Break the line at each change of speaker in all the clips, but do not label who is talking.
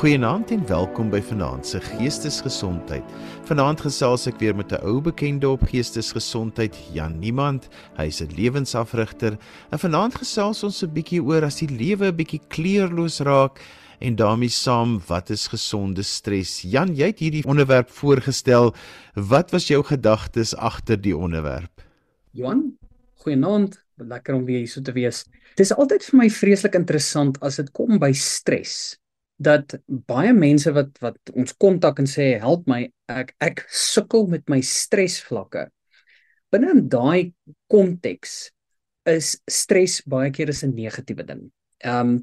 Goeienaand en welkom by Vanaand se Geestesgesondheid. Vanaand gesels ek weer met 'n ou bekende op geestesgesondheid, Jan Niemand. Hy's 'n lewensafrigter. En vanaand gesels ons 'n bietjie oor as die lewe 'n bietjie kleurloos raak en daarmee saam wat is gesonde stres. Jan, jy het hierdie onderwerp voorgestel. Wat was jou gedagtes agter die onderwerp?
Johan, goeienaand. Lekker om weer hier so te wees. Dit is altyd vir my vreeslik interessant as dit kom by stres dat baie mense wat wat ons kontak en sê help my ek ek sukkel met my stresvlakke. Binne in daai konteks is stres baie keer 'n negatiewe ding. Ehm um,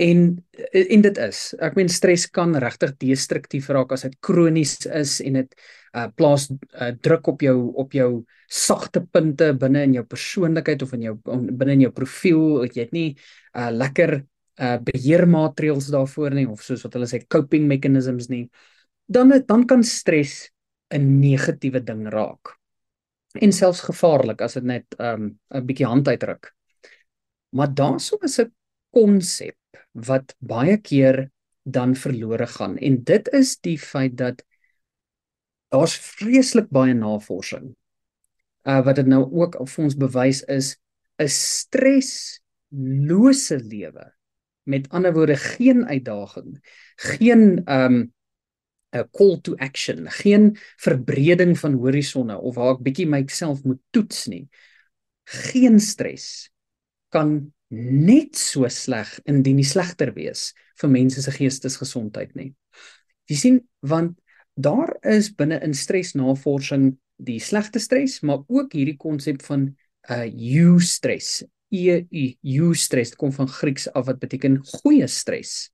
en en dit is ek meen stres kan regtig destruktief raak as dit kronies is en dit uh, plaas uh, druk op jou op jou sagte punte binne in jou persoonlikheid of in jou binne in jou profiel jy het nie uh, lekker uh beheermaatreëls daarvoor nie of soos wat hulle sê coping mechanisms nie dan dan kan stres 'n negatiewe ding raak. En selfs gevaarlik as dit net um 'n bietjie hand uitdruk. Maar daarso is 'n konsep wat baie keer dan verlore gaan. En dit is die feit dat daar's vreeslik baie navorsing uh wat dit nou ook vir ons bewys is 'n streslose lewe Met ander woorde geen uitdaging, geen um 'n call to action, geen verbreding van horisonne of waar ek bietjie myself moet toets nie. Geen stres kan net so sleg indien nie slegter wees vir mense se geestesgesondheid nie. Jy sien want daar is binne in stresnavorsing die slegte stres, maar ook hierdie konsep van uh, eustres, E U eustres kom van Grieks af wat beteken goeie stres.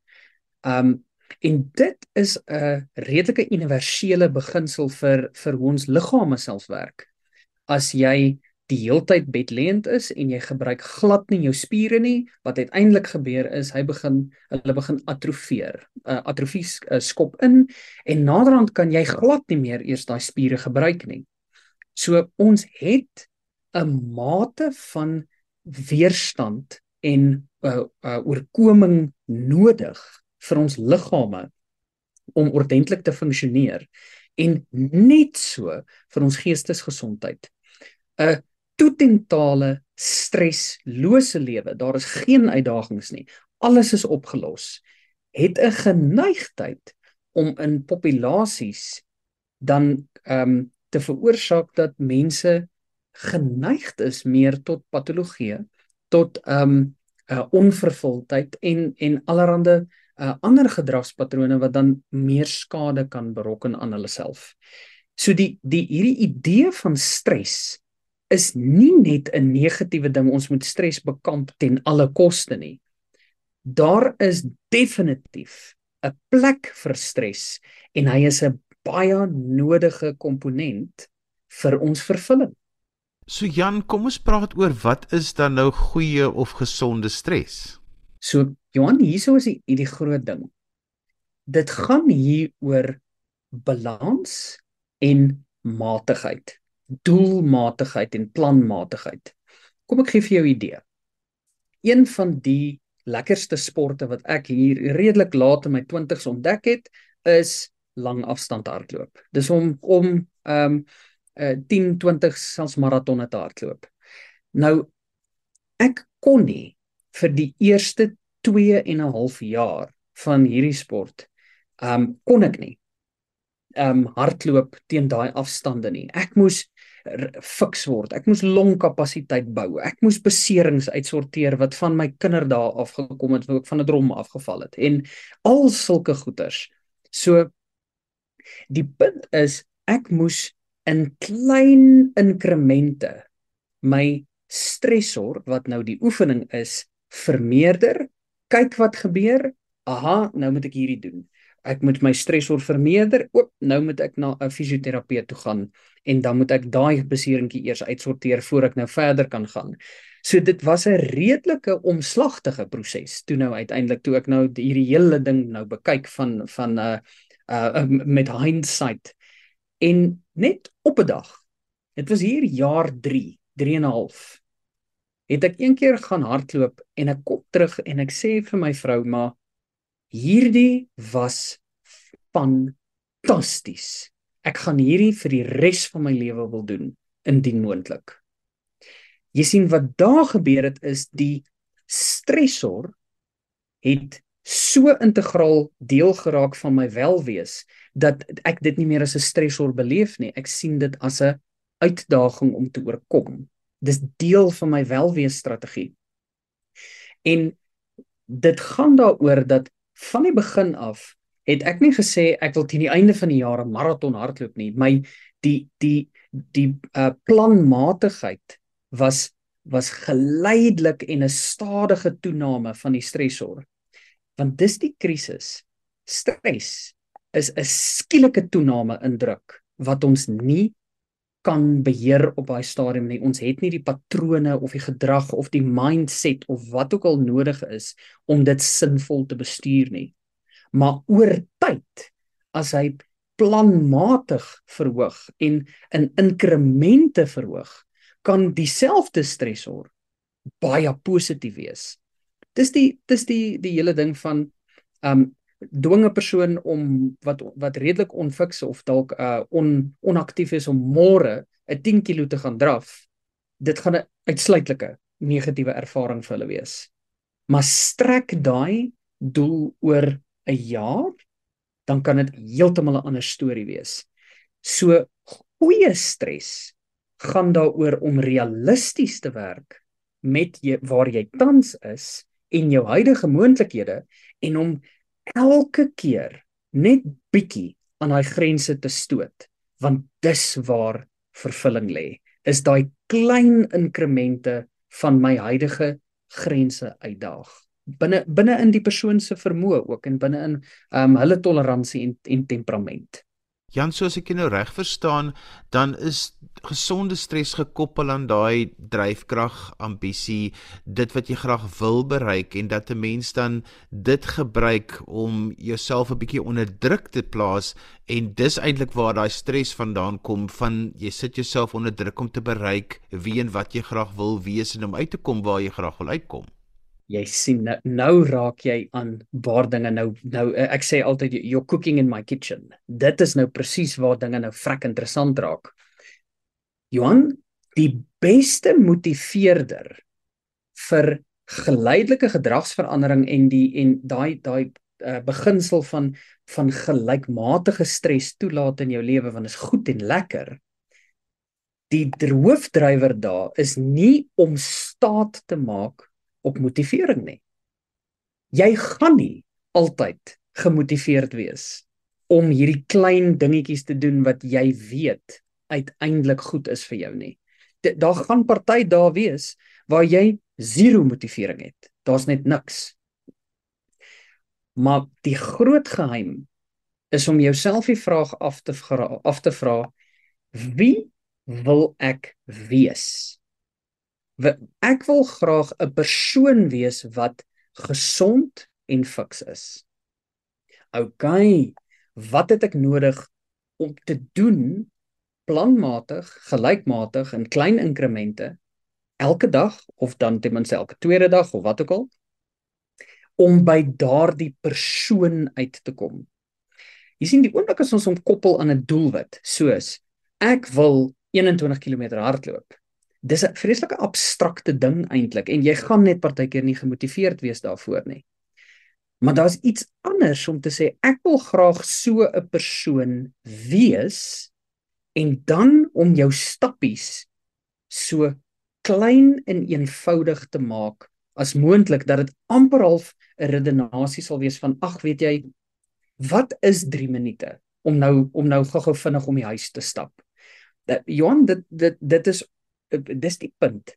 Um en dit is 'n redelike universele beginsel vir vir hoe ons liggame self werk. As jy die heeltyd bedlêend is en jy gebruik glad nie jou spiere nie, wat uiteindelik gebeur is hy begin hulle begin atrofieer. Uh, atrofie uh, skop in en naderhand kan jy glad nie meer eers daai spiere gebruik nie. So ons het 'n mate van weerstand en uh, uh oorkoming nodig vir ons liggame om ordentlik te funksioneer en net so vir ons geestesgesondheid. 'n Totale streslose lewe, daar is geen uitdagings nie. Alles is opgelos. Het 'n geneigtheid om in populasies dan ehm um, te veroorsaak dat mense geneigd is meer tot patologie, tot ehm um, uh, onvervuldheid en en allerlei uh, ander gedragspatrone wat dan meer skade kan berokken aan hulle self. So die die hierdie idee van stres is nie net 'n negatiewe ding ons moet stres bekamp ten alle koste nie. Daar is definitief 'n plek vir stres en hy is 'n baie nodige komponent vir ons vervulling.
So Jan, kom ons praat oor wat is dan nou goeie of gesonde stres?
So Johan, hierso is die die groot ding. Dit gaan hier oor balans en matigheid. Doelmatigheid en planmatigheid. Kom ek gee vir jou 'n idee. Een van die lekkerste sporte wat ek hier redelik laat in my 20's ontdek het, is lang afstand hardloop. Dis om om ehm um, 10, 20 selfs maratonne te hardloop. Nou ek kon nie vir die eerste 2 en 'n half jaar van hierdie sport um kon ek nie um hardloop teen daai afstande nie. Ek moes fiks word. Ek moes longkapasiteit bou. Ek moes beserings uitsorteer wat van my kinderdae af gekom het, wat ek van 'n drom afgeval het en al sulke goeters. So die punt is ek moes in klein inkremente my stresor wat nou die oefening is vermeerder. Kyk wat gebeur. Aha nou moet ek hierdie doen. Ek moet my stresor vermeerder. Oop nou moet ek na 'n fisioterapeut toe gaan en dan moet ek daai beseringkie eers uitsorteer voor ek nou verder kan gaan. So dit was 'n redelike omslagtige proses toe nou uiteindelik toe ek nou hierdie hele ding nou bekyk van van 'n uh, uh, met hindsight En net op 'n dag. Dit was hier jaar 3, 3 en 'n half. Het ek een keer gaan hardloop en ek kom terug en ek sê vir my vrou, "Maar hierdie was fantasties. Ek gaan hierdie vir die res van my lewe wil doen indien moontlik. Jy sien wat daar gebeur het is die stresor het so integraal deel geraak van my welwees dat ek dit nie meer as 'n stresor beleef nie. Ek sien dit as 'n uitdaging om te oorkom. Dis deel van my welwees strategie. En dit gaan daaroor dat van die begin af het ek nie gesê ek wil teen die einde van die jaar 'n maraton hardloop nie. My die die die uh, planmatigheid was was geleidelik en 'n stadige toename van die stresor. Want dis die krisis. Stres is 'n skielike toename in druk wat ons nie kan beheer op daai stadium nie. Ons het nie die patrone of die gedrag of die mindset of wat ook al nodig is om dit sinvol te bestuur nie. Maar oor tyd as hy planmatig verhoog en in inkremente verhoog, kan dieselfde stresor baie positief wees. Dis die dis die die hele ding van um dwing 'n persoon om wat wat redelik onfiks of dalk uh on onaktief is om môre 'n 10 kg te gaan draf. Dit gaan 'n uitsluitlike negatiewe ervaring vir hulle wees. Maar strek daai doel oor 'n jaar, dan kan dit heeltemal 'n ander storie wees. So goeie stres gaan daaroor om realisties te werk met jy, waar jy tans is en jou huidige moontlikhede en om elke keer net bietjie aan daai grense te stoot want dis waar vervulling lê. Is daai klein inkremente van my huidige grense uitdaag. Binne binne in die persoon se vermoë ook en binne in um, hulle toleransie en, en temperament
Jan, soos ek nou reg verstaan, dan is gesonde stres gekoppel aan daai dryfkrag, ambisie, dit wat jy graag wil bereik en dat 'n mens dan dit gebruik om jouself 'n bietjie onder druk te plaas en dis eintlik waar daai stres vandaan kom van jy sit jouself onder druk om te bereik wie en wat jy graag wil wees en om uit te kom waar jy graag wil uitkom
jy sien nou, nou raak jy aan waar dinge nou nou eh, ek sê altyd you're cooking in my kitchen. Dit is nou presies waar dinge nou vrek interessant raak. Johan, die beste motiveerder vir geleidelike gedragsverandering en die en daai daai uh, beginsel van van gelykmatige stres toelaat in jou lewe want is goed en lekker. Die hoofdrywer daar is nie om staat te maak op motivering nie. Jy gaan nie altyd gemotiveerd wees om hierdie klein dingetjies te doen wat jy weet uiteindelik goed is vir jou nie. Daar gaan party daar wees waar jy zero motivering het. Daar's net niks. Maar die groot geheim is om jouself die vraag af te vra, af te vra wie wil ek wees? Ek wil graag 'n persoon wees wat gesond en fiks is. OK, wat het ek nodig om te doen planmatig, gelykmatig in klein inkremente elke dag of dan ten minste elke tweede dag of wat ook al om by daardie persoon uit te kom. Jy sien die oomblik as ons hom koppel aan 'n doelwit, soos ek wil 21 km hardloop dis 'n vreeslike abstrakte ding eintlik en jy gaan net partykeer nie gemotiveerd wees daarvoor nie. Maar daar's iets anders om te sê ek wil graag so 'n persoon wees en dan om jou stappies so klein en eenvoudig te maak as moontlik dat dit amper half 'n redenasie sal wees van ag weet jy wat is 3 minute om nou om nou gou-gou vinnig om die huis te stap. Dat Johan dit dit dit is dis die punt.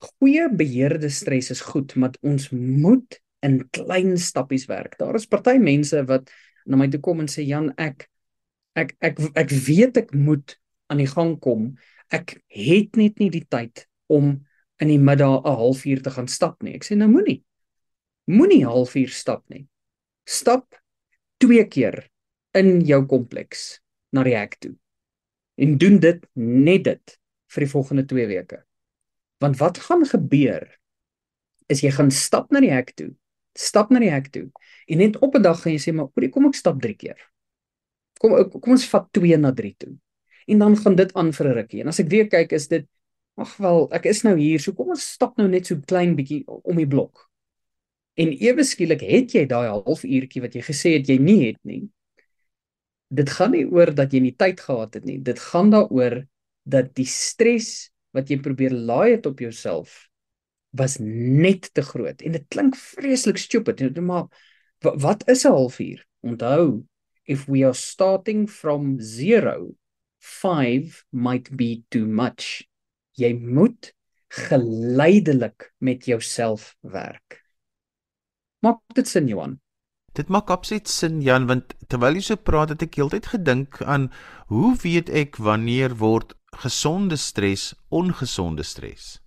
Goeie beheerde stres is goed, maar ons moet in klein stappies werk. Daar is party mense wat na my toe kom en sê Jan, ek ek ek ek weet ek moet aan die gang kom. Ek het net nie die tyd om in die middag 'n halfuur te gaan stap nie. Ek sê nou moenie. Moenie halfuur stap nie. Stap twee keer in jou kompleks na die hek toe. En doen dit net dit vir die volgende 2 weke. Want wat gaan gebeur is jy gaan stap na die hek toe Stap na die hek toe. En net op 'n dag gaan jy sê maar oor kom ek stap 3 keer. Kom kom ons vat 2 na 3 toe. En dan gaan dit aan vir 'n rukkie. En as ek weer kyk is dit ag wel, ek is nou hier, so kom ons stap nou net so klein bietjie om die blok. En ewe skielik het jy daai halfuurtjie wat jy gesê het jy nie het nie. Dit gaan nie oor dat jy nie tyd gehad het nie. Dit gaan daaroor dat die stres wat jy probeer laai het op jouself was net te groot. En dit klink vreeslik stupid. Maar wat is 'n halfuur? Onthou if we are starting from 0 5 might be too much. Jy moet geleidelik met jouself werk. Maak dit sin Johan?
Dit maak absoluut sin Jan want terwyl jy so praat het ek heeltyd gedink aan hoe weet ek wanneer word gesonde stres ongesonde stres?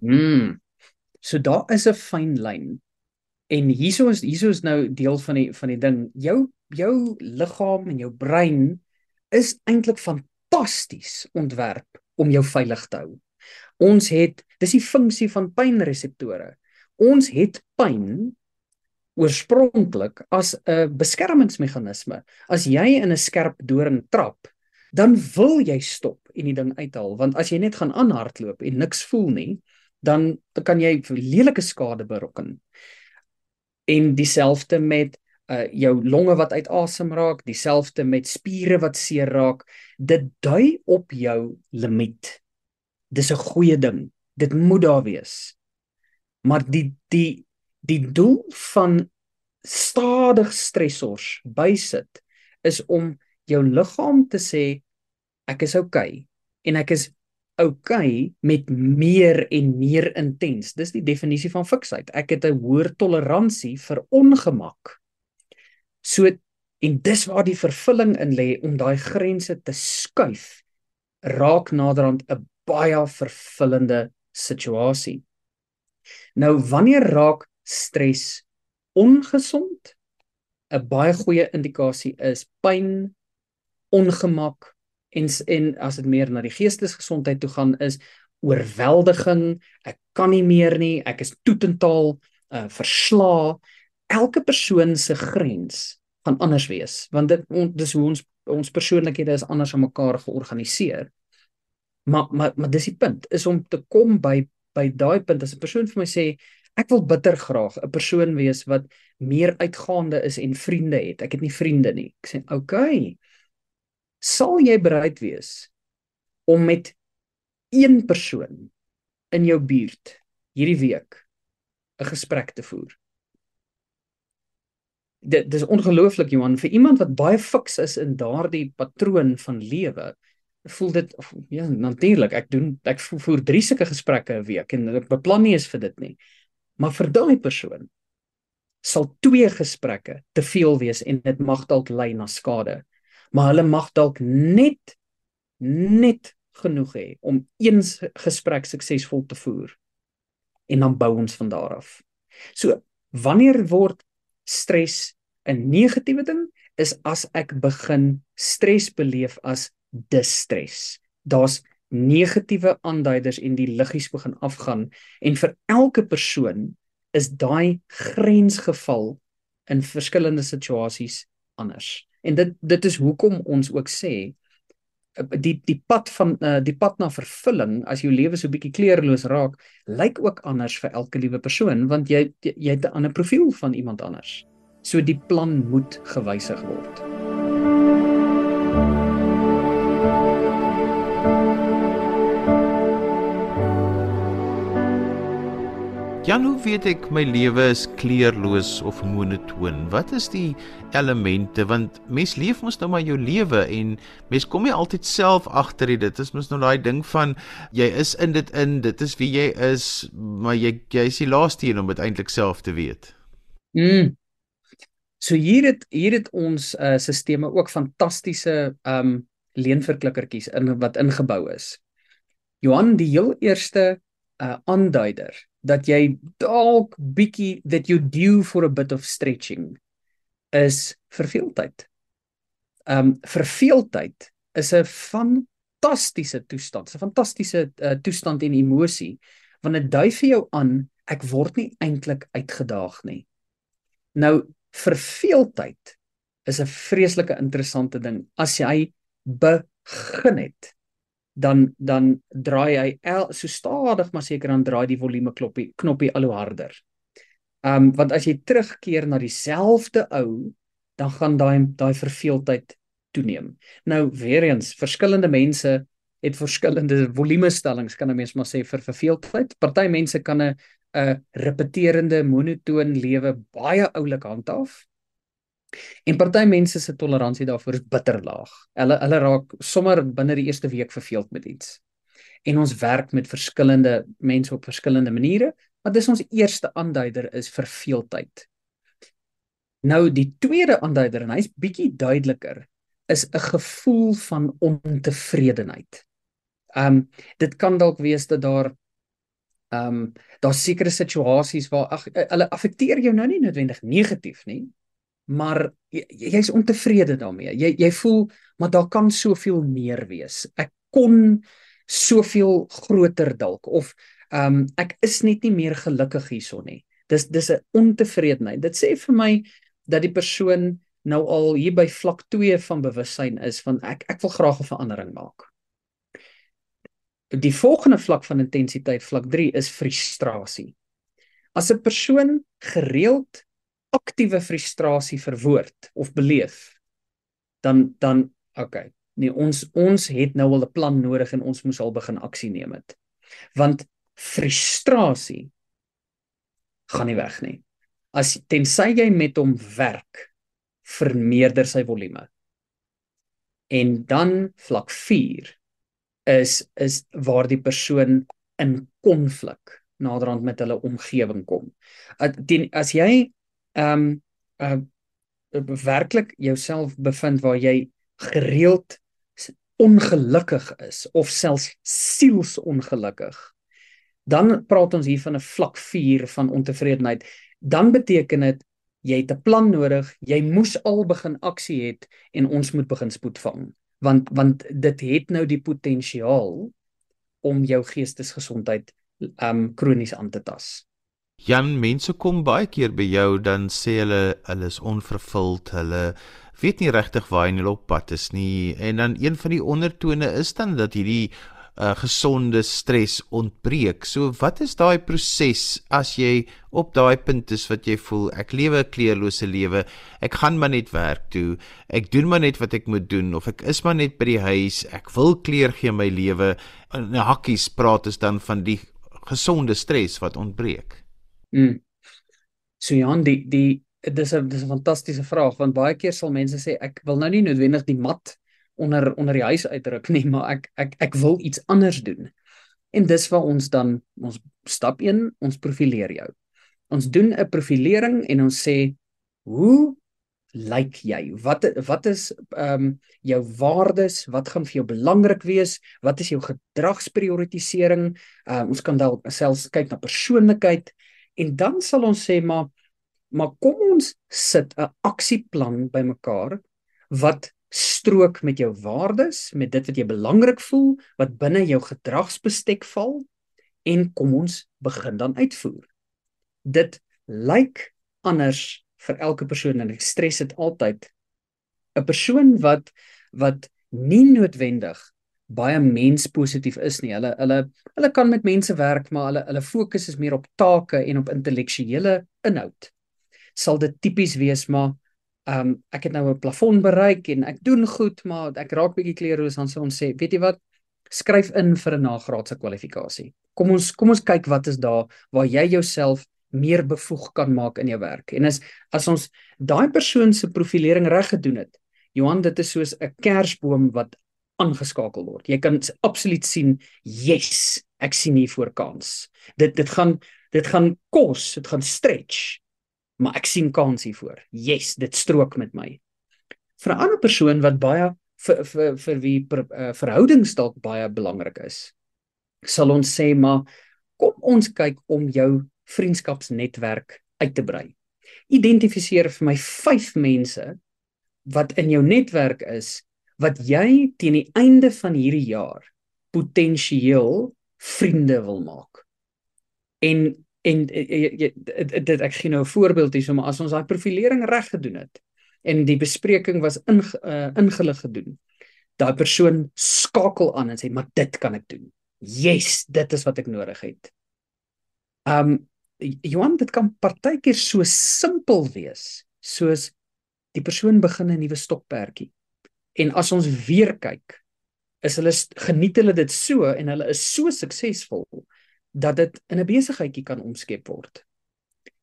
Mm, So daar is 'n fyn lyn. En hieso is hieso is nou deel van die van die ding. Jou jou liggaam en jou brein is eintlik fantasties ontwerp om jou veilig te hou. Ons het dis die funksie van pynreseptore. Ons het pyn oorspronklik as 'n beskermingsmeganisme. As jy in 'n skerp doring trap, dan wil jy stop en die ding uithaal, want as jy net gaan aanhardloop en niks voel nie, dan kan jy lelike skade berokken. En dieselfde met uh jou longe wat uitasem raak, dieselfde met spiere wat seer raak, dit dui op jou limiet. Dis 'n goeie ding. Dit moet daar wees. Maar die die die doel van stadig stressors bysit is om jou liggaam te sê ek is oukei okay, en ek is okay met meer en meer intens. Dis die definisie van fiksheid. Ek het 'n hoër toleransie vir ongemak. So en dis waar die vervulling in lê om daai grense te skuif raak naderhand 'n baie vervullende situasie. Nou wanneer raak stres ongesond? 'n Baie goeie indikasie is pyn, ongemak, en en as dit meer na die geestesgesondheid toe gaan is oorweldiging, ek kan nie meer nie, ek is totaal uh verslaa. Elke persoon se grens gaan anders wees want dit on, dis hoe ons ons persoonlikhede is anders aan mekaar georganiseer. Maar maar maar dis die punt is om te kom by by daai punt as 'n persoon vir my sê ek wil bitter graag 'n persoon wees wat meer uitgaande is en vriende het. Ek het nie vriende nie. Ek sê okay sal jy bereid wees om met een persoon in jou buurt hierdie week 'n gesprek te voer? Dit dis ongelooflik Johan vir iemand wat baie fiks is in daardie patroon van lewe. Voel dit ja natuurlik ek doen ek voer drie sulke gesprekke 'n week en ek beplan nie eens vir dit nie. Maar vir daai persoon sal twee gesprekke te veel wees en dit mag dalk lei na skade maar hulle mag dalk net net genoeg hê om een gesprek suksesvol te voer en dan bou ons van daar af. So, wanneer word stres 'n negatiewe ding is as ek begin stres beleef as distres. Daar's negatiewe aanduiders en die liggies begin afgaan en vir elke persoon is daai grensgeval in verskillende situasies anders. En dit dit is hoekom ons ook sê eh, die die pad van uh, die pad na vervulling as jou lewe so bietjie kleurloos raak, lyk ook anders vir elke liewe persoon want jy jy het 'n ander profiel van iemand anders. So die plan moet gewysig word.
Jan, hoe weet ek my lewe is kleurloos of monotoon? Wat is die elemente want mens leef mos nou maar jou lewe en mens kom nie altyd self agter dit. Dit is mos nou daai ding van jy is in dit in, dit is wie jy is, maar jy jy is die laaste een om dit eintlik self te weet.
Mm. So hier het hier het ons uh sisteme ook fantastiese um leenverklikkertjies in wat ingebou is. Johan, die heel eerste uh aanduider dat jy dalk bietjie that you due for a bit of stretching is verveeldheid. Um verveeldheid is 'n fantastiese toestand, 'n fantastiese uh, toestand en emosie want dit dui vir jou aan ek word nie eintlik uitgedaag nie. Nou verveeldheid is 'n vreeslike interessante ding. As jy begin het, dan dan draai hy el, so stadig maar seker dan draai die volume knoppie knoppie al hoe harder. Ehm um, want as jy terugkeer na dieselfde ou, dan gaan daai daai verveeldheid toeneem. Nou weer eens, verskillende mense het verskillende volumestellings kan 'n mens maar sê vir verveeldheid. Party mense kan 'n 'n repeterende monotoon lewe baie oulik handhaaf. En party mense se toleransie daarvoor is bitter laag. Hulle hulle raak sommer binne die eerste week verveeld met iets. En ons werk met verskillende mense op verskillende maniere, maar dis ons eerste aanduider is verveeldheid. Nou die tweede aanduider en hy's bietjie duideliker is 'n gevoel van ontevredenheid. Um, dit kan dalk wees dat daar um, daar sekere situasies waar ag eh, hulle affekteer jou nou nie noodwendig negatief nie, maar jy's jy ontevrede daarmee. Jy jy voel maar daar kan soveel meer wees. Ek kon soveel groter dalk of ehm um, ek is net nie meer gelukkig hierson nie. Dis dis 'n ontevredenheid. Dit sê vir my dat die persoon nou al hier by vlak 2 van bewussyn is van ek ek wil graag 'n verandering maak. Die volgende vlak van intensiteit vlak 3 is frustrasie. As 'n persoon gereeld aktiewe frustrasie verwoord of beleef, dan dan okay, nee ons ons het nou al 'n plan nodig en ons moes al begin aksie neem het. Want frustrasie gaan nie weg nie. As tensy jy met hom werk, vermeerder sy volume. En dan vlak 4 is is waar die persoon in konflik naderhand met hulle omgewing kom. As jy ehm um, uh werklik jouself bevind waar jy gereeld ongelukkig is of selfs sielsongelukkig dan praat ons hier van 'n vlak 4 van ontevredenheid dan beteken dit jy het 'n plan nodig, jy moes al begin aksie het en ons moet begin spoed vang want want dit het nou die potensiaal om jou geestesgesondheid um kronies aan te tas.
Jan, mense kom baie keer by jou dan sê hulle hulle is onvervuld, hulle weet nie regtig waar hulle op pad is nie en dan een van die ondertone is dan dat hierdie uh, gesonde stres ontbreek. So wat is daai proses as jy op daai punt is wat jy voel ek lewe 'n kleurlose lewe. Ek gaan maar net werk toe. Ek doen maar net wat ek moet doen of ek is maar net by die huis. Ek wil kleur gee my lewe. In hakkies praat ons dan van die gesonde stres wat ontbreek.
Mm. So Jan, die die dis 'n dis 'n fantastiese vraag want baie keer sal mense sê ek wil nou nie noodwendig die mat onder onder die huis uitdruk nie, maar ek ek ek wil iets anders doen. En dis waar ons dan ons stap 1, ons profileer jou. Ons doen 'n profilering en ons sê hoe lyk jy? Wat wat is ehm um, jou waardes? Wat gaan vir jou belangrik wees? Wat is jou gedragsprioritisering? Ehm uh, ons kan dalk selfs kyk na persoonlikheid en dan sal ons sê maar maar kom ons sit 'n aksieplan bymekaar wat strook met jou waardes, met dit wat jy belangrik voel, wat binne jou gedragsbestek val en kom ons begin dan uitvoer. Dit lyk anders vir elke persoon en ek stres dit altyd. 'n Persoon wat wat nie noodwendig baie menspositief is nie. Hulle hulle hulle kan met mense werk, maar hulle hulle fokus is meer op take en op intellektuele inhoud. Sal dit tipies wees maar Ehm um, ek het nou 'n plafon bereik en ek doen goed, maar ek raak bietjie kleurloos dan sê ons sê, weet jy wat? Skryf in vir 'n nagraadse kwalifikasie. Kom ons kom ons kyk wat is daar waar jy jouself meer bevoeg kan maak in jou werk. En as as ons daai persoon se profilering reg gedoen het, Johan, dit is soos 'n kersboom wat aangeskakel word. Jy kan absoluut sien, yes, ek sien hier voor kans. Dit dit gaan dit gaan kos, dit gaan stretch maar ek sien kans hiervoor. Yes, dit strook met my. Vir 'n ander persoon wat baie vir vir vir wie per, uh, verhoudings dalk baie belangrik is, sal ons sê maar kom ons kyk om jou vriendskapsnetwerk uit te brei. Identifiseer vir my 5 mense wat in jou netwerk is wat jy teen die einde van hierdie jaar potensieel vriende wil maak. En En dit ek gee nou 'n voorbeeld hierso, maar as ons daai profilering reg gedoen het en die bespreking was in uh, ingelig gedoen, daai persoon skakel aan en sê, "Maar dit kan ek doen." Yes, dit is wat ek nodig het. Um Johan, dit kan partykeer so simpel wees, soos die persoon begin 'n nuwe stokperdjie. En as ons weer kyk, is hulle geniet hulle dit so en hulle is so suksesvol dat dit in 'n besigheidjie kan omskep word.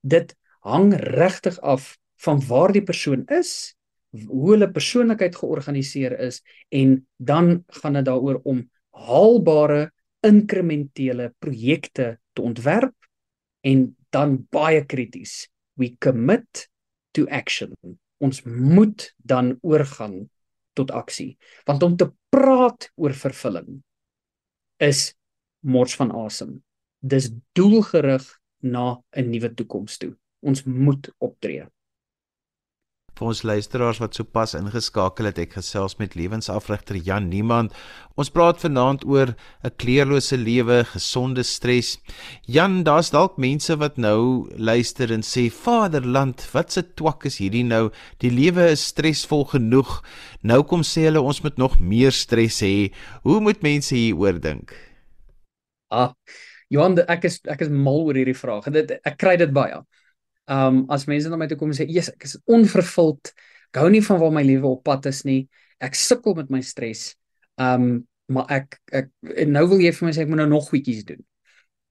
Dit hang regtig af van waar die persoon is, hoe hulle persoonlikheid georganiseer is en dan gaan dit daaroor om haalbare inkrementele projekte te ontwerp en dan baie krities we commit to action ons moet dan oorgaan tot aksie. Want om te praat oor vervulling is mors van asem. Dis doelgerig na 'n nuwe toekoms toe. Ons moet optree
vir ons luisteraars wat sopas ingeskakel het, ek gesels met lewensafrigter Jan Niemand. Ons praat vanaand oor 'n kleurlose lewe, gesonde stres. Jan, daar's dalk mense wat nou luister en sê, "Vaderland, wat se twak is hierdie nou? Die lewe is stresvol genoeg. Nou kom sê hulle ons moet nog meer stres hê. Hoe moet mense hieroor dink?"
Ah, Johan, ek is ek is mal oor hierdie vraag. Dit ek kry dit baie. Um as mense na my toe kom en sê, "Jesus, ek is onvervuld. Ek hou nie van waar my lewe op pad is nie. Ek sukkel met my stres." Um maar ek ek en nou wil jy vir my sê ek moet nou nog goedjies doen.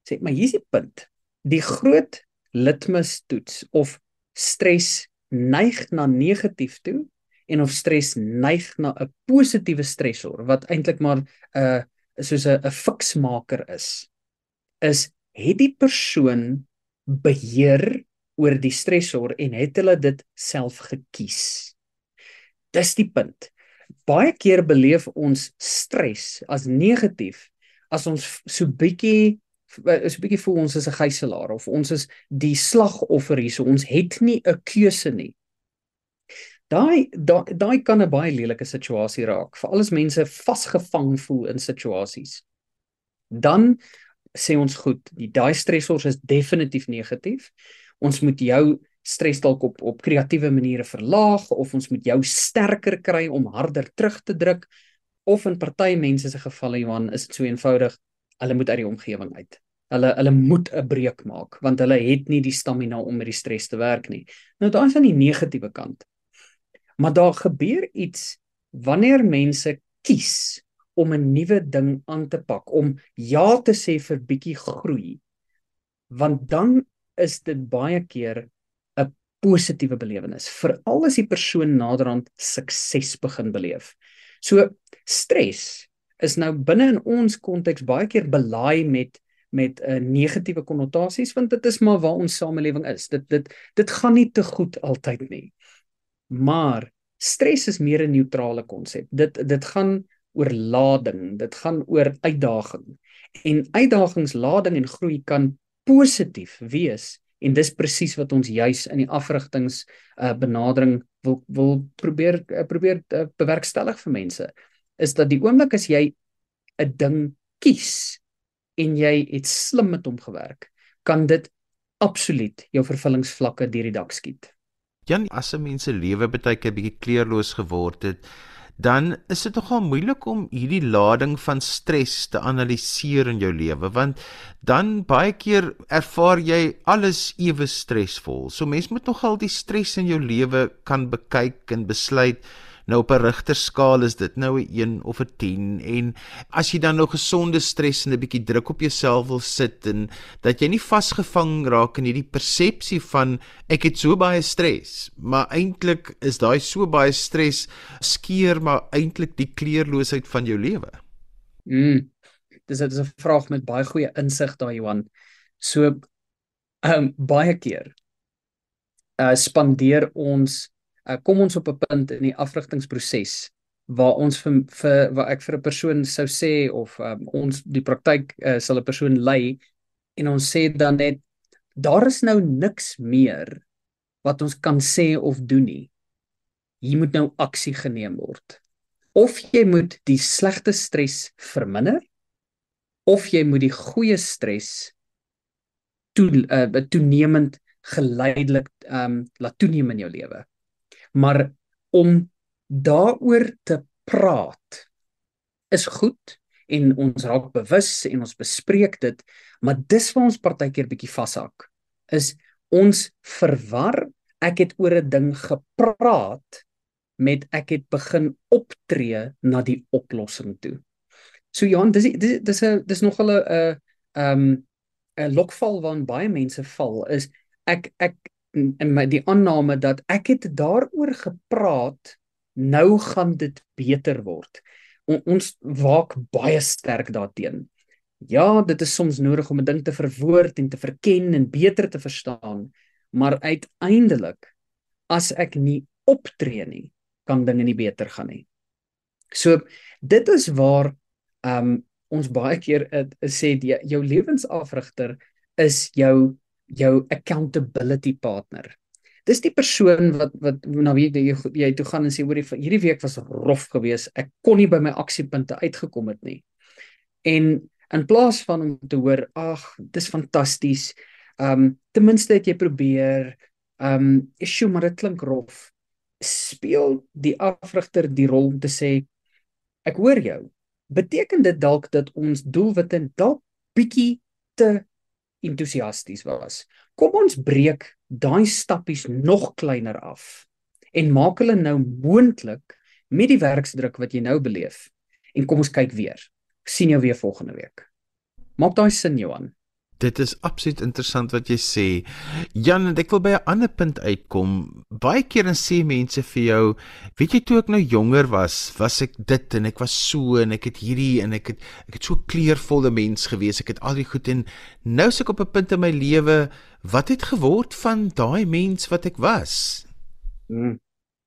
Sê, "Maar hier's die punt. Die groot litmus toets of stres neig na negatief toe en of stres neig na 'n positiewe stresor wat eintlik maar 'n uh, soos 'n 'n fiksmaker is is het die persoon beheer oor die stresor en het hulle dit self gekies. Dis die punt. Baie keer beleef ons stres as negatief as ons so bietjie so bietjie voel ons is 'n gijslaer of ons is die slagoffer hier so ons het nie 'n keuse nie. Daai daai kan 'n baie lelike situasie raak, veral as mense vasgevang voel in situasies. Dan sê ons goed, die daai stresors is definitief negatief ons moet jou stres dalk op op kreatiewe maniere verlaag of ons moet jou sterker kry om harder terug te druk of in party mense se gevalle Johan is dit so eenvoudig hulle moet uit die omgewing uit. Hulle hulle moet 'n breek maak want hulle het nie die stamina om met die stres te werk nie. Nou daai is aan die negatiewe kant. Maar daar gebeur iets wanneer mense kies om 'n nuwe ding aan te pak, om ja te sê vir bietjie groei. Want dan is dit baie keer 'n positiewe belewenis veral as die persoon naderhand sukses begin beleef. So stres is nou binne in ons konteks baie keer belaai met met 'n uh, negatiewe konnotasies want dit is maar waar ons samelewing is. Dit dit dit gaan nie te goed altyd nie. Maar stres is meer 'n neutrale konsep. Dit dit gaan oor lading, dit gaan oor uitdaging. En uitdagingslading en groei kan positief wees en dis presies wat ons juis in die afrigtings uh, benadering wil wil probeer uh, probeer uh, bewerkstellig vir mense is dat die oomblik as jy 'n ding kies en jy het slim met hom gewerk kan dit absoluut jou vervullingsvlakke deur die dak skiet.
Jan, as 'n mens se lewe baie keer bietjie kleurloos geword het, dan is dit nogal moeilik om hierdie lading van stres te analiseer in jou lewe want dan baie keer ervaar jy alles ewe stresvol. So mens moet nogal die stres in jou lewe kan bekyk en besluit Nou op 'n rigterskaal is dit nou 'n 1 of 'n 10 en as jy dan nou gesonde stres en 'n bietjie druk op jouself wil sit en dat jy nie vasgevang raak in hierdie persepsie van ek het so baie stres, maar eintlik is daai so baie stres skeer maar eintlik die kleurloosheid van jou lewe.
Mm. Dis dit is 'n vraag met baie goeie insig daai Johan. So ehm um, baie keer uh spandeer ons uh, kom ons op 'n punt in die afrigtingsproses waar ons vir, vir waar ek vir 'n persoon sou sê of um, ons die praktyk uh, sal 'n persoon lei en ons sê dan net daar is nou niks meer wat ons kan sê of doen nie. Hier moet nou aksie geneem word. Of jy moet die slegte stres verminder of jy moet die goeie stres toe uh, toenemend geleidelik ehm um, laat toeneem in jou lewe. Maar om daaroor te praat is goed en ons raak bewus en ons bespreek dit, maar dis waar ons partykeer bietjie vashak. Is ons verwar ek het oor 'n ding gepraat met ek het begin optree na die oplossing toe. So Johan, dis dis dis 'n dis nog 'n 'n ehm 'n lokval waarin baie mense val is ek ek in my die aanname dat ek het daaroor gepraat nou gaan dit beter word. On, ons waak baie sterk daarteenoor. Ja, dit is soms nodig om 'n ding te verwoord en te verken en beter te verstaan, maar uiteindelik as ek nie optree nie, kan dinge nie beter gaan nie. So dit is waar um ons baie keer uh, sê die, jou lewensafrigter is jou jou accountability partner. Dis die persoon wat wat na wie jy jy toe gaan en sê hoor hierdie week was rof geweest. Ek kon nie by my aksiepunte uitgekom het nie. En in plaas van om te hoor, ag, dis fantasties. Um ten minste het jy probeer. Um, "Sjoe, maar dit klink rof." Speel die afrigter die rol om te sê, "Ek hoor jou." Beteken dit dalk dat ons doelwitte dalk bietjie te entoesiasties was? Kom ons breek daai stappies nog kleiner af en maak hulle nou moontlik met die werksdruk wat jy nou beleef. En kom ons kyk weer. sien jou weer volgende week. Maak daai sin Johan.
Dit is absoluut interessant wat jy sê. Jan, ek wil by 'n ander punt uitkom. Baie keer dan sê mense vir jou, weet jy toe ek nou jonger was, was ek dit en ek was so en ek het hierdie en ek het ek het so kleurvolle mens gewees. Ek het al die goed en nou is ek op 'n punt in my lewe wat het geword van daai mens wat ek was?
Mm.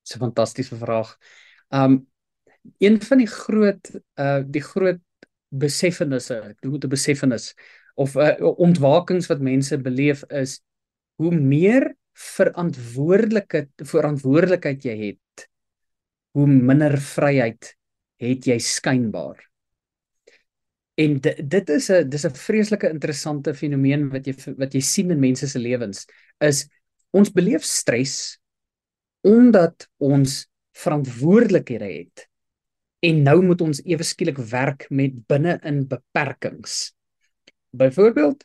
Dis 'n fantastiese vraag. Um een van die groot uh die groot beseffenisse, ek doen 'n beseffenis of uh, ontwakings wat mense beleef is hoe meer verantwoordelikheid verantwoordelikheid jy het, hoe minder vryheid het jy skynbaar. En dit is 'n dis 'n vreeslike interessante fenomeen wat jy wat jy sien in mense se lewens is ons beleef stres omdat ons verantwoordelikhede het en nou moet ons ewe skielik werk met binne-in beperkings. Byvoorbeeld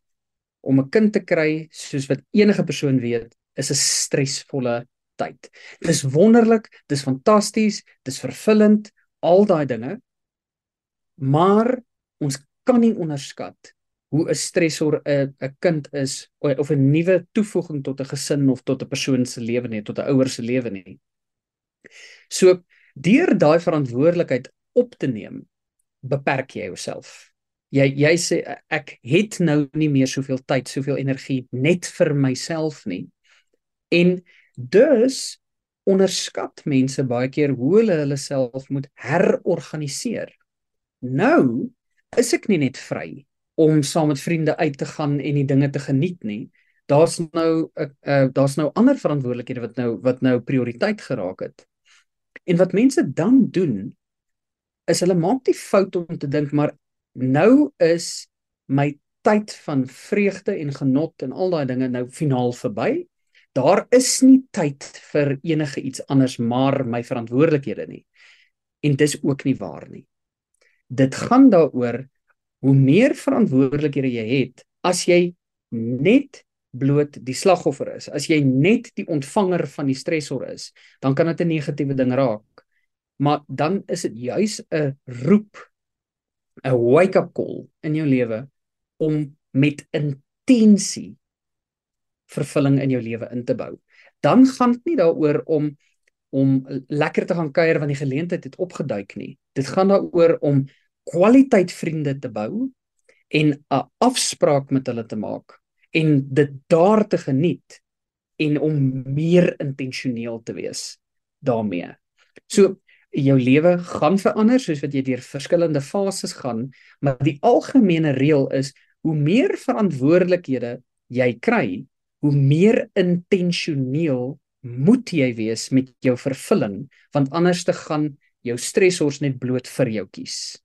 om 'n kind te kry, soos wat enige persoon weet, is 'n stresvolle tyd. Dis wonderlik, dis fantasties, dis vervullend, al daai dinge. Maar ons kan nie onderskat hoe 'n stresor 'n 'n kind is of 'n nuwe toevoeging tot 'n gesin of tot 'n persoon se lewe nie, tot 'n ouer se lewe nie. So deur daai verantwoordelikheid op te neem, beperk jy jouself. Jy jy sê ek het nou nie meer soveel tyd, soveel energie net vir myself nie. En dus onderskat mense baie keer hoe hulle hulle self moet herorganiseer. Nou is ek nie net vry om saam met vriende uit te gaan en die dinge te geniet nie. Daar's nou 'n uh, uh, daar's nou ander verantwoordelikhede wat nou wat nou prioriteit geraak het. En wat mense dan doen is hulle maak die fout om te dink maar nou is my tyd van vreugde en genot en al daai dinge nou finaal verby. Daar is nie tyd vir enige iets anders maar my verantwoordelikhede nie. En dis ook nie waar nie. Dit gaan daaroor hoe meer verantwoordelikhede jy het as jy net bloot die slagoffer is, as jy net die ontvanger van die stresor is, dan kan dit 'n negatiewe ding raak. Maar dan is dit juis 'n roep, 'n wake-up call in jou lewe om met intensie vervulling in jou lewe in te bou. Dan gaan dit nie daaroor om om lekker te gaan kuier want die geleentheid het opgeduik nie. Dit gaan daaroor om kwaliteit vriende te bou en 'n afspraak met hulle te maak en dit daar te geniet en om meer intentioneel te wees daarmee. So jou lewe gaan verander soos wat jy deur verskillende fases gaan, maar die algemene reël is hoe meer verantwoordelikhede jy kry, hoe meer intentioneel moet jy wees met jou vervulling, want anders te gaan jou stresors net bloot vir jou kies.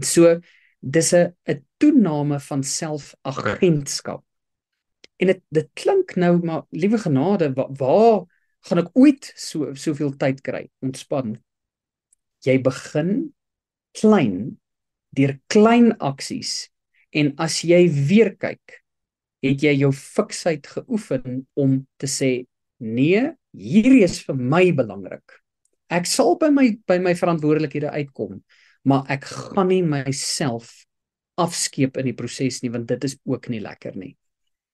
So dis 'n 'n toename van selfagentskap En dit dit klink nou maar liewe genade waar, waar gaan ek ooit so soveel tyd kry ontspan? Jy begin klein deur klein aksies en as jy weer kyk het jy jou fiksheid geoefen om te sê nee hierdie is vir my belangrik. Ek sal by my by my verantwoordelikhede uitkom maar ek gaan nie myself afskeep in die proses nie want dit is ook nie lekker nie.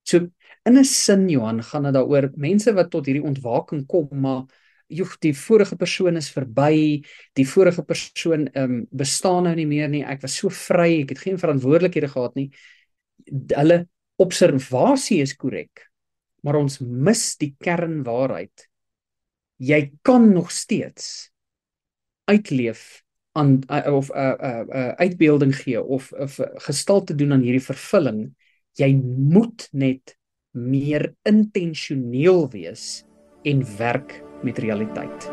So in 'n sin Johan gaan dit daaroor mense wat tot hierdie ontwaking kom maar joh die vorige persoon is verby. Die vorige persoon ehm um, bestaan nou nie meer nie. Ek was so vry ek het geen verantwoordelikhede gehad nie. Hulle observasie is korrek maar ons mis die kernwaarheid. Jy kan nog steeds uitleef aan of 'n uh, uh, uh, uitbeelding gee of 'n uh, gestalte doen aan hierdie vervulling. Jy moet net meer intentioneel wees en werk met realiteit.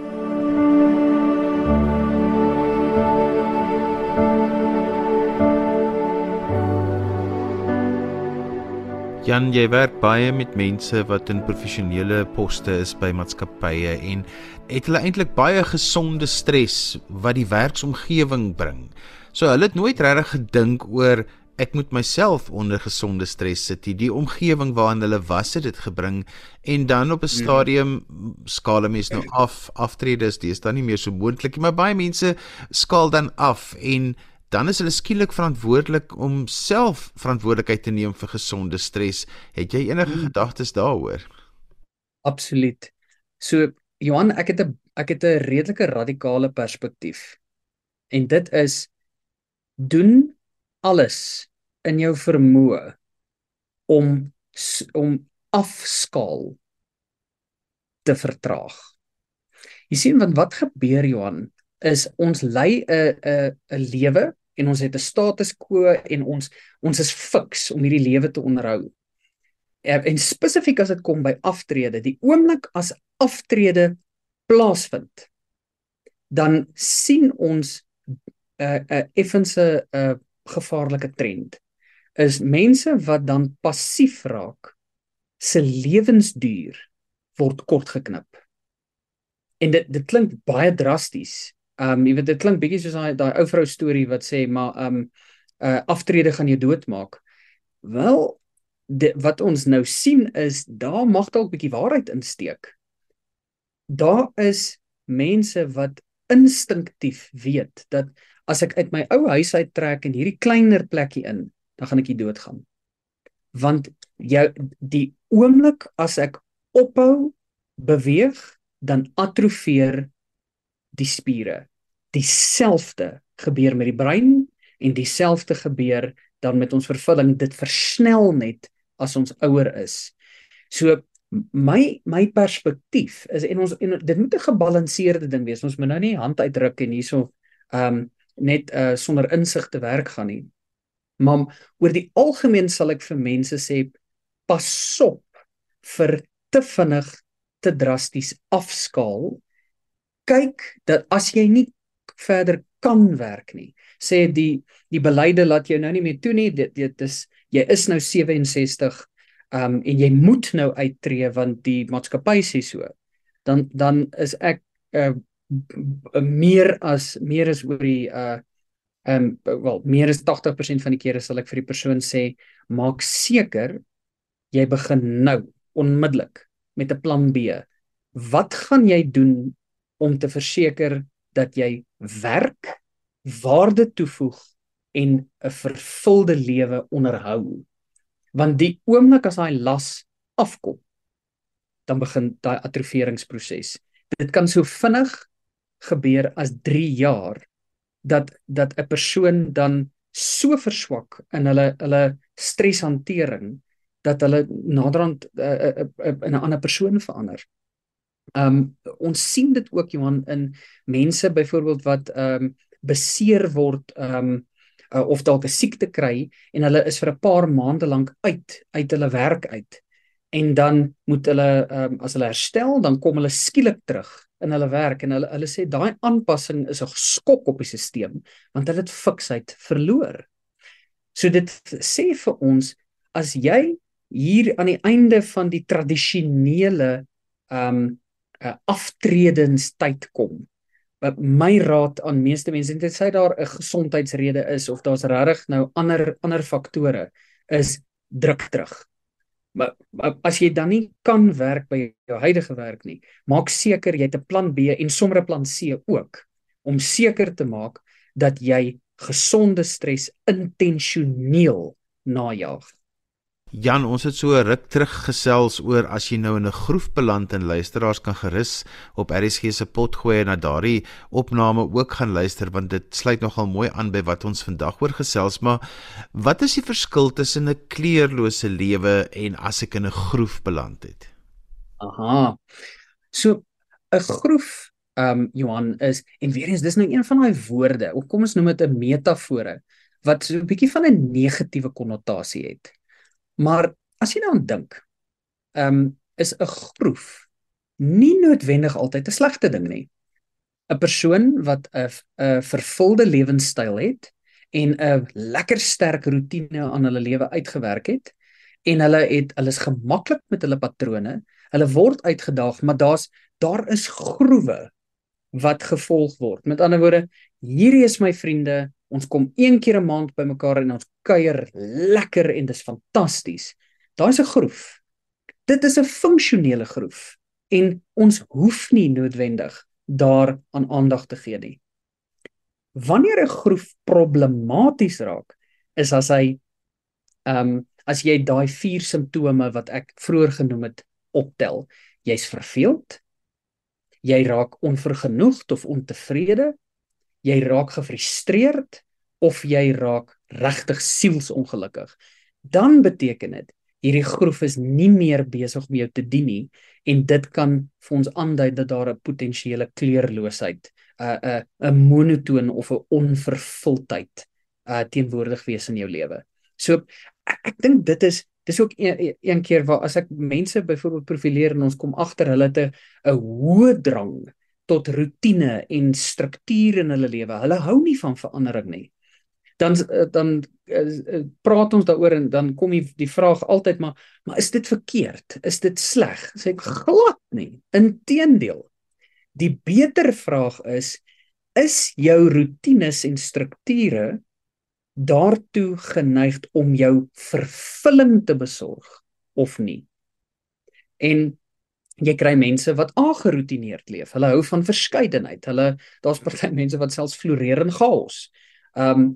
Jan, jy werk baie met mense wat in professionele poste is by maatskappye en het hulle eintlik baie gesonde stres wat die werksomgewing bring. So hulle het nooit regtig gedink oor ek moet myself onder gesonde stres sit. Die omgewing waarin hulle was het dit gebring en dan op 'n mhm. stadium skaal mense nou af. Aftredes, dis dan nie meer so moontlik nie, maar baie mense skaal dan af en dan is hulle skielik verantwoordelik om self verantwoordelikheid te neem vir gesonde stres. Het jy enige hmm. gedagtes daaroor?
Absoluut. So Johan, ek het 'n ek het 'n redelike radikale perspektief. En dit is doen alles in jou vermoë om om afskaal te vertraag. Jy sien want wat gebeur Johan is ons lei 'n 'n 'n lewe en ons het 'n status quo en ons ons is fiks om hierdie lewe te onderhou. En, en spesifiek as dit kom by aftrede, die oomblik as aftrede plaasvind, dan sien ons 'n uh, 'n uh, effense 'n uh, gevaarlike trend is mense wat dan passief raak se lewensduur word kort geknip. En dit dit klink baie drasties. Um jy weet dit klink bietjie soos daai daai ou vrou storie wat sê maar um uh aftrede gaan jou doodmaak. Wel dit wat ons nou sien is daar mag dalk bietjie waarheid insteek. Daar is mense wat instinktief weet dat as ek uit my ou huis uit trek en hierdie kleiner plekkie in, dan gaan ek hier doodgaan. Want jou die oomblik as ek ophou beweeg, dan atrofieer die spiere. Dieselfde gebeur met die brein en dieselfde gebeur dan met ons vervulling. Dit versnel net as ons ouer is. So my my perspektief is en ons en dit moet 'n gebalanseerde ding wees. Ons moet nou nie hand uitdruk en hierso ehm um, net uh sonder insig te werk gaan nie. Maar oor die algemeen sal ek vir mense sê pas op vir te vinnig te drasties afskaal. Kyk dat as jy nie verder kan werk nie, sê die die beleide laat jou nou nie meer toe nie. Dit dit is jy is nou 67 um en jy moet nou uittreë want die maatskappy sê so. Dan dan is ek uh meer as meer is oor die uh um, wel meer as 80% van die kere sal ek vir die persoon sê maak seker jy begin nou onmiddellik met 'n plan B. Wat gaan jy doen om te verseker dat jy werk, waarde toevoeg en 'n vervulde lewe onderhou? Want die oomblik as daai las afkom, dan begin daai atroferingsproses. Dit kan so vinnig gebeur as 3 jaar dat dat 'n persoon dan so verswak in hulle hulle streshantering dat hulle naderhand uh, uh, uh, in 'n ander persoon verander. Um ons sien dit ook Johan in mense byvoorbeeld wat um beseer word um uh, of dalk 'n siekte kry en hulle is vir 'n paar maande lank uit uit hulle werk uit en dan moet hulle um as hulle herstel dan kom hulle skielik terug in hulle werk en hulle hulle sê daai aanpassing is 'n skok op die stelsel want hulle het fiksheid verloor. So dit sê vir ons as jy hier aan die einde van die tradisionele ehm um, uh, aftredenstyd kom. My raad aan meeste mense en dit sê daar 'n gesondheidsrede is of daar's regtig nou ander ander faktore is druk terug. Maar, maar as jy dan nie kan werk by jou huidige werk nie, maak seker jy het 'n plan B en sommer 'n plan C ook om seker te maak dat jy gesonde stres intentioneel najag.
Jan, ons het so ruk terug gesels oor as jy nou in 'n groef beland en luisteraars kan gerus op RSG se pot gooi en na daardie opname ook gaan luister want dit sluit nogal mooi aan by wat ons vandag oor gesels, maar wat is die verskil tussen 'n kleurlose lewe en as ek in 'n groef beland het?
Aha. So 'n groef um, Johan is en weer eens dis nou een van daai woorde, of kom ons noem dit 'n metafore wat so 'n bietjie van 'n negatiewe konnotasie het. Maar as jy nou dink, ehm um, is 'n groef nie noodwendig altyd 'n slegte ding nie. 'n Persoon wat 'n 'n vervulde lewenstyl het en 'n lekker sterk rotine aan hulle lewe uitgewerk het en hulle het hulle is gemaklik met hulle patrone, hulle word uitgedaag, maar daar's daar is groewe wat gevolg word. Met ander woorde, hierdie is my vriende, Ons kom een keer 'n maand bymekaar en ons kuier lekker en dis fantasties. Daar's 'n groef. Dit is 'n funksionele groef en ons hoef nie noodwendig daar aan aandag te gee nie. Wanneer 'n groef problematies raak, is as hy ehm um, as jy daai vier simptome wat ek vroeër genoem het optel. Jy's verveeld. Jy raak onvergenoegd of ontevrede jy raak gefrustreerd of jy raak regtig sielsongelukkig, dan beteken dit hierdie groef is nie meer besig om jou te dien nie en dit kan vir ons aandui dat daar 'n potensiële kleurloosheid, 'n uh, 'n uh, 'n monotoon of 'n onvervuldheid uh teenwoordig wees in jou lewe. So ek, ek dink dit is dis ook een, een keer waar as ek mense byvoorbeeld profileer en ons kom agter hulle te 'n hoë drang tot rotine en struktuur in hulle lewe. Hulle hou nie van verandering nie. Dan eh, dan uh, praat ons daaroor en dan kom die, die vraag altyd maar maar is dit verkeerd? Is dit sleg? Sê ek glad nie. Inteendeel. Die beter vraag is is jou rotines en strukture daartoe geneig om jou vervulling te besorg of nie? En jy kry mense wat aangeroutineerd leef. Hulle hou van verskeidenheid. Hulle daar's party mense wat selfs floreer in chaos. Ehm um,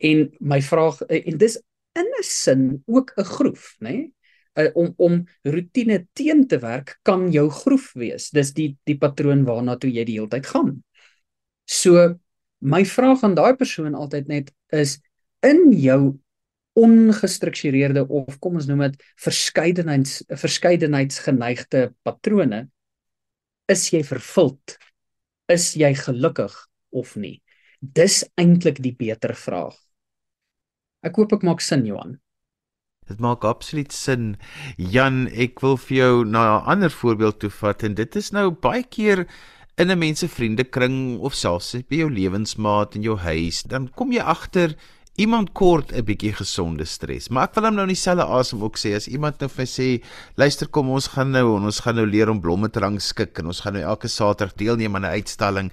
en my vraag en dis in 'n sin ook 'n groef, nê? Nee? Uh, om om rotine teen te werk kan jou groef wees. Dis die die patroon waarna toe jy die hele tyd gaan. So my vraag aan daai persoon altyd net is in jou ongestruktureerde of kom ons noem dit verskeidenheids verskeidenheidsgeneigde patrone is jy vervuld? Is jy gelukkig of nie? Dis eintlik die beter vraag. Ek hoop ek maak sin Johan.
Dit maak absoluut sin. Jan ek wil vir jou na 'n ander voorbeeld toe vat en dit is nou baie keer in 'n mense vriendekring of selfs by jou lewensmaat in jou huis dan kom jy agter iemand kort 'n bietjie gesonde stres. Maar ek wil hom nou in dieselfde asem ook sê as iemand nou vir sê, luister kom ons gaan nou en ons gaan nou leer om blomme te rangskik en ons gaan nou elke Saterdag deelneem aan 'n uitstalling.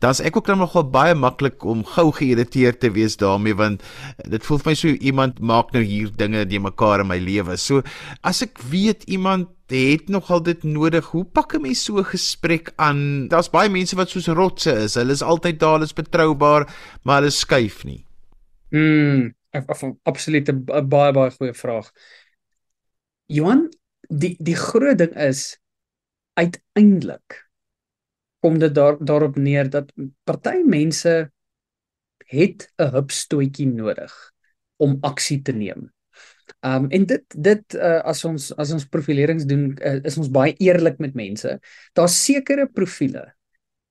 Dan's ek ook nou nogal baie maklik om gou geïrriteerd te wees daarmee want dit voel vir my so iemand maak nou hier dinge die mekaar in my lewe. So as ek weet iemand het nogal dit nodig. Hoe pak 'n mens so 'n gesprek aan? Daar's baie mense wat soos rotse is. Hulle is altyd daar, hulle is betroubaar, maar hulle skuif nie.
Mm, absoluut 'n baie baie goeie vraag. Johan, die die groot ding is uiteindelik kom dit daar daarop neer dat party mense het 'n hupstootjie nodig om aksie te neem. Um en dit dit uh, as ons as ons profilerings doen uh, is ons baie eerlik met mense. Daar's sekere profile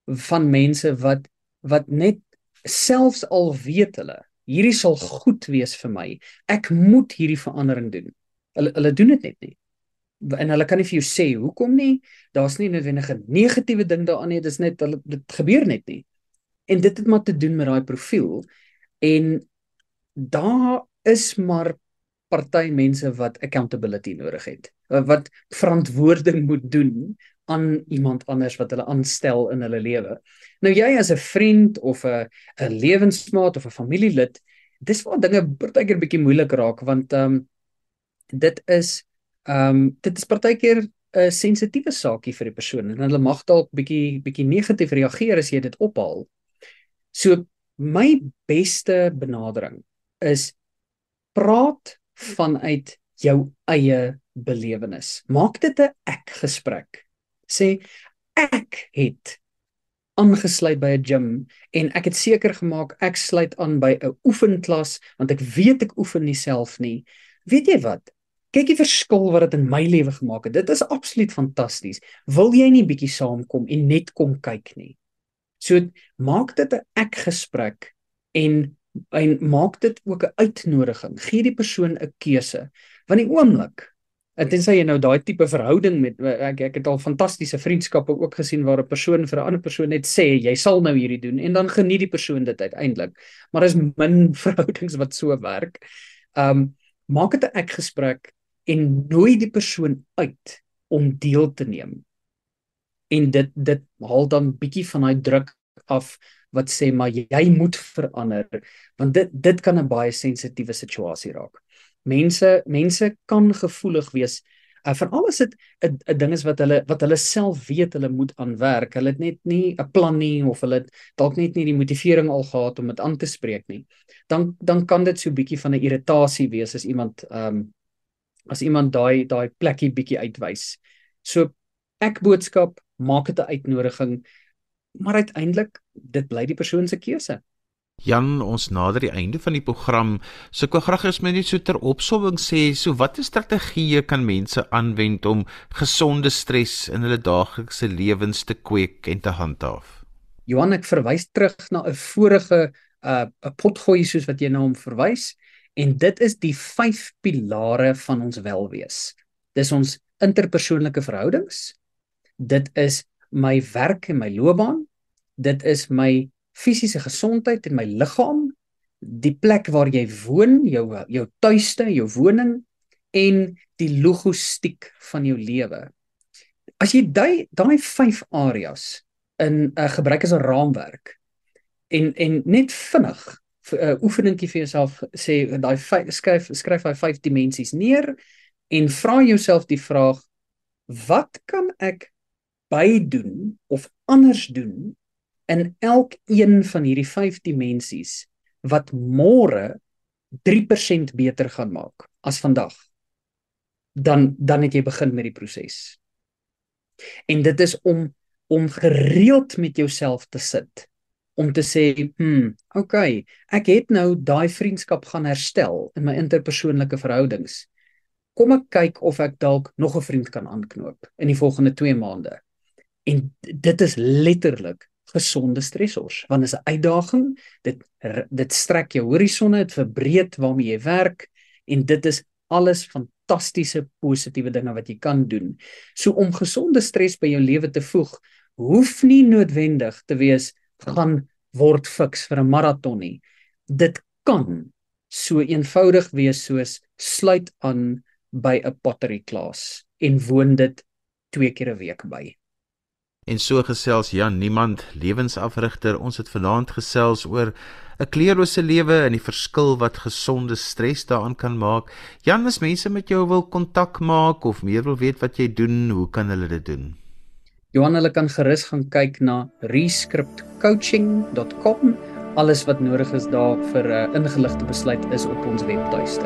van mense wat wat net selfs al weet hulle hierdie sal goed wees vir my. Ek moet hierdie verandering doen. Hulle hulle doen dit net nie. En hulle kan nie vir jou sê hoekom nie. Daar's nie noodwendig 'n negatiewe ding daaraan nie. Dit is net hulle dit gebeur net nie. En dit het maar te doen met daai profiel. En daar is maar party mense wat accountability nodig het. Wat verantwoording moet doen aan iemand anders wat hulle aanstel in hulle lewe. Nou jy as 'n vriend of 'n 'n lewensmaat of 'n familielid, dis waar dinge partykeer bietjie moeilik raak want ehm um, dit is ehm um, dit is partykeer 'n sensitiewe saakie vir die persoon en hulle mag dalk bietjie bietjie negatief reageer as jy dit ophaal. So my beste benadering is praat vanuit jou eie belewenis. Maak dit 'n ek gesprek. Sê ek het aangesluit by 'n gym en ek het seker gemaak ek sluit aan by 'n oefenklas want ek weet ek oefen nie self nie. Weet jy wat? Kyk die verskil wat dit in my lewe gemaak het. Dit is absoluut fantasties. Wil jy nie bietjie saamkom en net kom kyk nie? So maak dit 'n ek gesprek en en maak dit ook 'n uitnodiging. Gee die persoon 'n keuse. Want die oomblik En tensy jy nou daai tipe verhouding met ek ek het al fantastiese vriendskappe ook gesien waar 'n persoon vir 'n ander persoon net sê jy sal nou hierdie doen en dan geniet die persoon dit uiteindelik. Maar is min verhoudings wat so werk. Um maak dit 'n ek gesprek en nooi die persoon uit om deel te neem. En dit dit haal dan bietjie van daai druk af wat sê maar jy moet verander want dit dit kan 'n baie sensitiewe situasie raak mense mense kan gevoelig wees uh, vir alles dit 'n ding is wat hulle wat hulle self weet hulle moet aanwerk hulle het net nie 'n plan nie of hulle dalk net nie die motivering al gehad om dit aan te spreek nie. Dan dan kan dit so bietjie van 'n irritasie wees as iemand ehm um, as iemand daai daai plekkie bietjie uitwys. So ek boodskap maak dit 'n uitnodiging maar uiteindelik dit bly die persoon se keuse
Jan, ons nader die einde van die program. So ek wil graag hê jy net so ter opsomming sê, so watter strategieë kan mense aanwend om gesonde stres in hulle daaglikse lewens te kweek en te handhaaf?
Johan, ek verwys terug na 'n vorige uh, 'n potgooi soos wat jy na hom verwys en dit is die vyf pilare van ons welwees. Dis ons interpersoonlike verhoudings. Dit is my werk en my loopbaan. Dit is my fisiese gesondheid in my liggaam, die plek waar jy woon, jou jou tuiste, jou woning en die logistiek van jou lewe. As jy daai daai vyf areas in 'n uh, gebruik as 'n raamwerk en en net vinnig 'n uh, oefeningkie vir jouself sê daai skryf skryf daai vyf dimensies neer en vra jouself die vraag wat kan ek bydoen of anders doen in elkeen van hierdie 5 dimensies wat môre 3% beter gaan maak as vandag dan dan het jy begin met die proses. En dit is om om gereeld met jouself te sit om te sê, "Hm, okay, ek het nou daai vriendskap gaan herstel in my interpersoonlike verhoudings. Kom ek kyk of ek dalk nog 'n vriend kan aanknoop in die volgende 2 maande." En dit is letterlik gesonde stressors want is 'n uitdaging. Dit dit strek jou horisonne dit verbreek waarmee jy werk en dit is alles fantastiese positiewe dinge wat jy kan doen. So om gesonde stres by jou lewe te voeg hoef nie noodwendig te wees gaan word fiks vir 'n maraton nie. Dit kan so eenvoudig wees soos sluit aan by 'n pottery klas en woon dit twee keer 'n week by
En so gesels Jan Niemand, lewensafrigter. Ons het vanaand gesels oor 'n kleurlose lewe en die verskil wat gesonde stres daaraan kan maak. Jan, as mense met jou wil kontak maak of meer wil weet wat jy doen, hoe kan hulle dit doen?
Johan, hulle kan gerus gaan kyk na rescriptcoaching.com. Alles wat nodig is daar vir 'n uh, ingeligte besluit is op ons webtuiste.